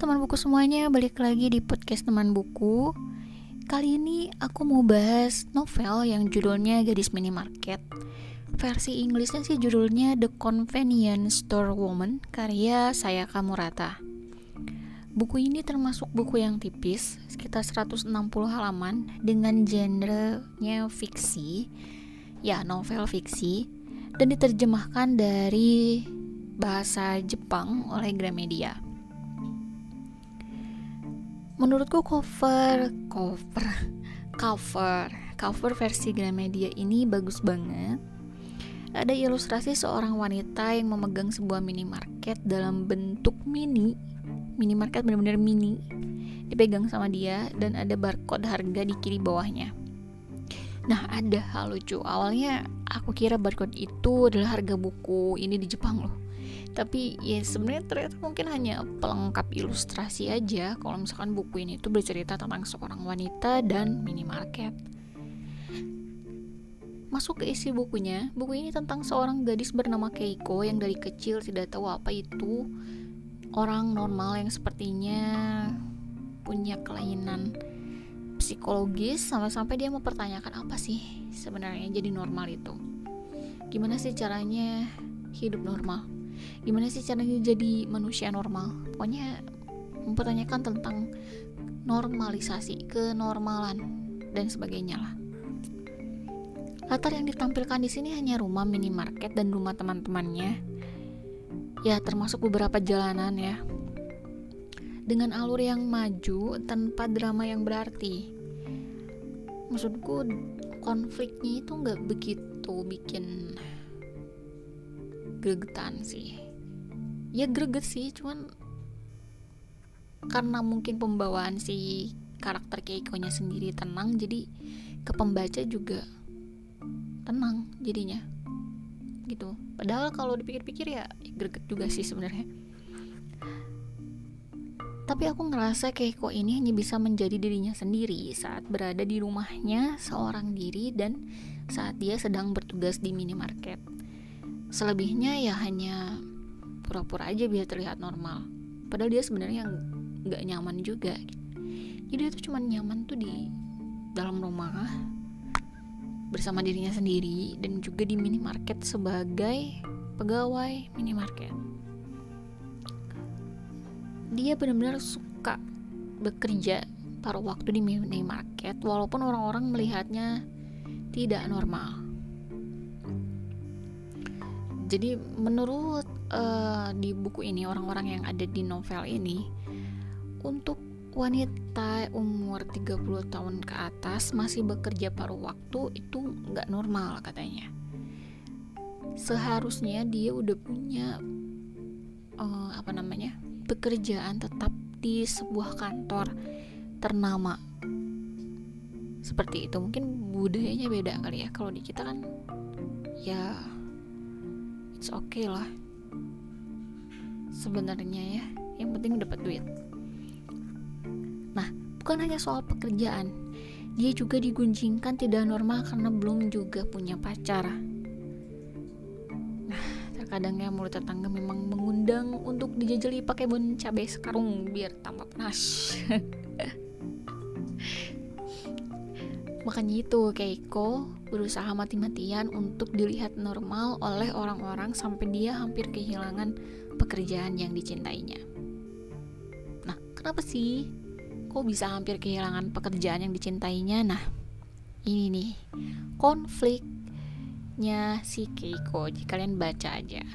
Teman buku semuanya, balik lagi di podcast teman buku. Kali ini aku mau bahas novel yang judulnya Gadis Minimarket. Versi Inggrisnya sih judulnya The Convenience Store Woman karya Sayaka Murata. Buku ini termasuk buku yang tipis, sekitar 160 halaman dengan genrenya fiksi, ya novel fiksi, dan diterjemahkan dari bahasa Jepang oleh Gramedia menurutku cover cover cover cover versi Gramedia ini bagus banget. Ada ilustrasi seorang wanita yang memegang sebuah minimarket dalam bentuk mini. Minimarket benar-benar mini. Dipegang sama dia dan ada barcode harga di kiri bawahnya. Nah ada hal lucu. Awalnya aku kira barcode itu adalah harga buku. Ini di Jepang loh tapi ya sebenarnya ternyata mungkin hanya pelengkap ilustrasi aja. Kalau misalkan buku ini tuh bercerita tentang seorang wanita dan minimarket. Masuk ke isi bukunya buku ini tentang seorang gadis bernama Keiko yang dari kecil tidak tahu apa itu. Orang normal yang sepertinya punya kelainan psikologis sampai-sampai dia mempertanyakan apa sih sebenarnya jadi normal itu. Gimana sih caranya hidup normal gimana sih caranya jadi manusia normal? Pokoknya mempertanyakan tentang normalisasi kenormalan dan sebagainya lah. Latar yang ditampilkan di sini hanya rumah minimarket dan rumah teman-temannya. Ya termasuk beberapa jalanan ya. Dengan alur yang maju tanpa drama yang berarti. Maksudku konfliknya itu nggak begitu bikin gregetan sih. Ya greget sih cuman karena mungkin pembawaan si karakter Keiko nya sendiri tenang jadi ke pembaca juga tenang jadinya gitu. Padahal kalau dipikir-pikir ya, ya greget juga sih sebenarnya. Tapi aku ngerasa Keiko ini hanya bisa menjadi dirinya sendiri saat berada di rumahnya seorang diri dan saat dia sedang bertugas di minimarket selebihnya ya hanya pura-pura aja biar terlihat normal. Padahal dia sebenarnya nggak nyaman juga. Jadi dia tuh cuma nyaman tuh di dalam rumah bersama dirinya sendiri dan juga di minimarket sebagai pegawai minimarket. Dia benar-benar suka bekerja paruh waktu di minimarket walaupun orang-orang melihatnya tidak normal jadi menurut uh, di buku ini orang-orang yang ada di novel ini untuk wanita umur 30 tahun ke atas masih bekerja paruh waktu itu nggak normal katanya. Seharusnya dia udah punya uh, apa namanya pekerjaan tetap di sebuah kantor ternama. Seperti itu. Mungkin budayanya beda kali ya. Kalau di kita kan ya it's okay lah. Sebenarnya ya yang penting dapat duit. Nah bukan hanya soal pekerjaan. Dia juga digunjingkan tidak normal karena belum juga punya pacar. Nah terkadang ya mulut tetangga memang mengundang untuk dijajali pakai bon cabai sekarung biar tambah panas Makanya itu Keiko berusaha mati-matian untuk dilihat normal oleh orang-orang sampai dia hampir kehilangan pekerjaan yang dicintainya. Nah, kenapa sih? Kok bisa hampir kehilangan pekerjaan yang dicintainya? Nah, ini nih konfliknya si Keiko. Jika kalian baca aja.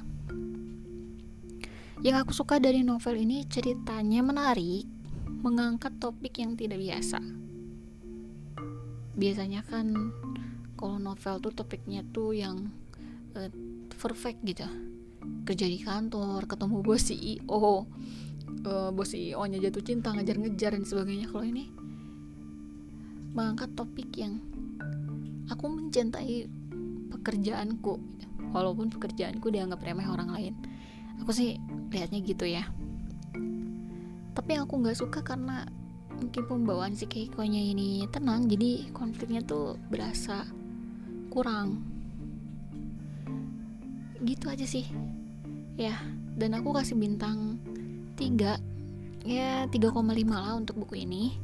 Yang aku suka dari novel ini ceritanya menarik, mengangkat topik yang tidak biasa biasanya kan kalau novel tuh topiknya tuh yang uh, perfect gitu. Kerja di kantor ketemu bos CEO uh, bos CEO nya jatuh cinta ngejar-ngejar dan sebagainya. Kalau ini mengangkat topik yang aku mencintai pekerjaanku walaupun pekerjaanku dianggap remeh orang lain. Aku sih lihatnya gitu ya. Tapi yang aku nggak suka karena mungkin pembawaan si Keiko-nya ini tenang jadi konfliknya tuh berasa kurang. Gitu aja sih. Ya dan aku kasih bintang 3 ya 3,5 lah untuk buku ini.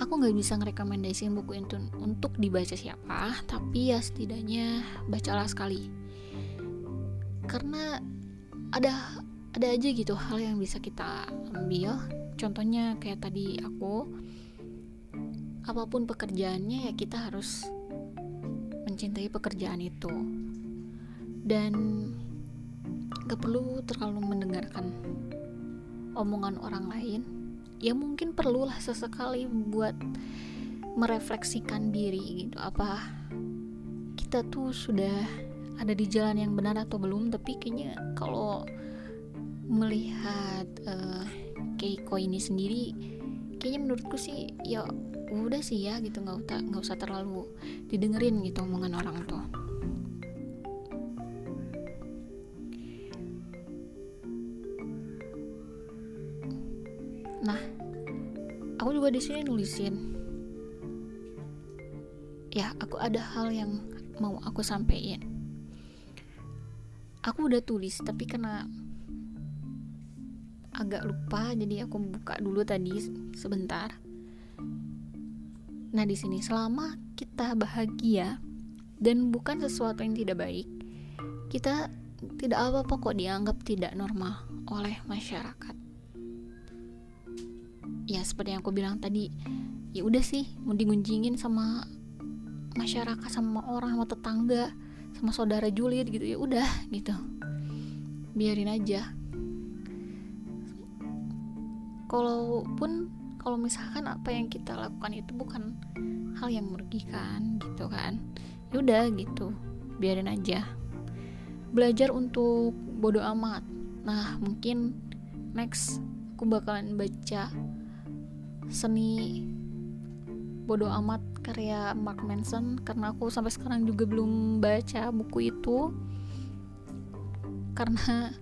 Aku nggak bisa ngerekomendasiin buku itu untuk dibaca siapa tapi ya setidaknya bacalah sekali. Karena ada ada aja gitu hal yang bisa kita ambil contohnya kayak tadi aku apa pun pekerjaannya ya kita harus mencintai pekerjaan itu. Dan gak perlu terlalu mendengarkan omongan orang lain. Ya mungkin perlulah sesekali buat merefleksikan diri gitu. Apa kita tuh sudah ada di jalan yang benar atau belum? Tapi kayaknya kalau melihat uh, Keiko ini sendiri kayaknya menurutku sih ya udah sih ya gitu nggak usah nggak usah terlalu didengerin gitu omongan orang tuh Nah, aku juga di sini nulisin. Ya, aku ada hal yang mau aku sampein. Aku udah tulis, tapi karena agak lupa, jadi aku buka dulu tadi sebentar. Nah, di sini selama kita bahagia dan bukan sesuatu yang tidak baik, kita tidak apa-apa kok dianggap tidak normal oleh masyarakat. Ya seperti yang aku bilang tadi ya udah sih mau digunjingin sama masyarakat sama orang sama tetangga sama saudara julid gitu ya udah gitu. Biarin aja kalaupun kalau misalkan apa yang kita lakukan itu bukan hal yang merugikan gitu kan ya udah gitu biarin aja. Belajar untuk bodoh amat. Nah mungkin next aku bakalan baca seni bodoh amat karya Mark Manson karena aku sampai sekarang juga belum baca buku itu. Karena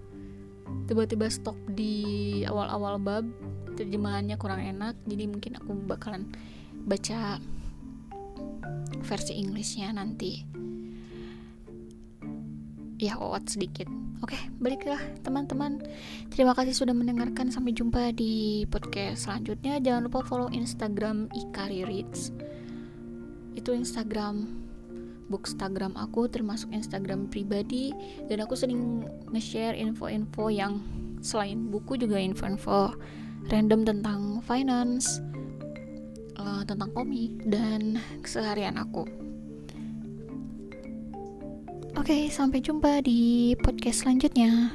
tiba-tiba stop di awal-awal bab terjemahannya kurang enak jadi mungkin aku bakalan baca versi Inggrisnya nanti ya awat sedikit Oke, baliklah teman-teman. Terima kasih sudah mendengarkan. Sampai jumpa di podcast selanjutnya. Jangan lupa follow Instagram Ikari Reads. Itu Instagram bookstagram aku termasuk Instagram pribadi dan aku sering nge-share info-info yang selain buku juga info-info random tentang finance, uh, tentang komik dan keseharian aku. Oke, sampai jumpa di podcast selanjutnya.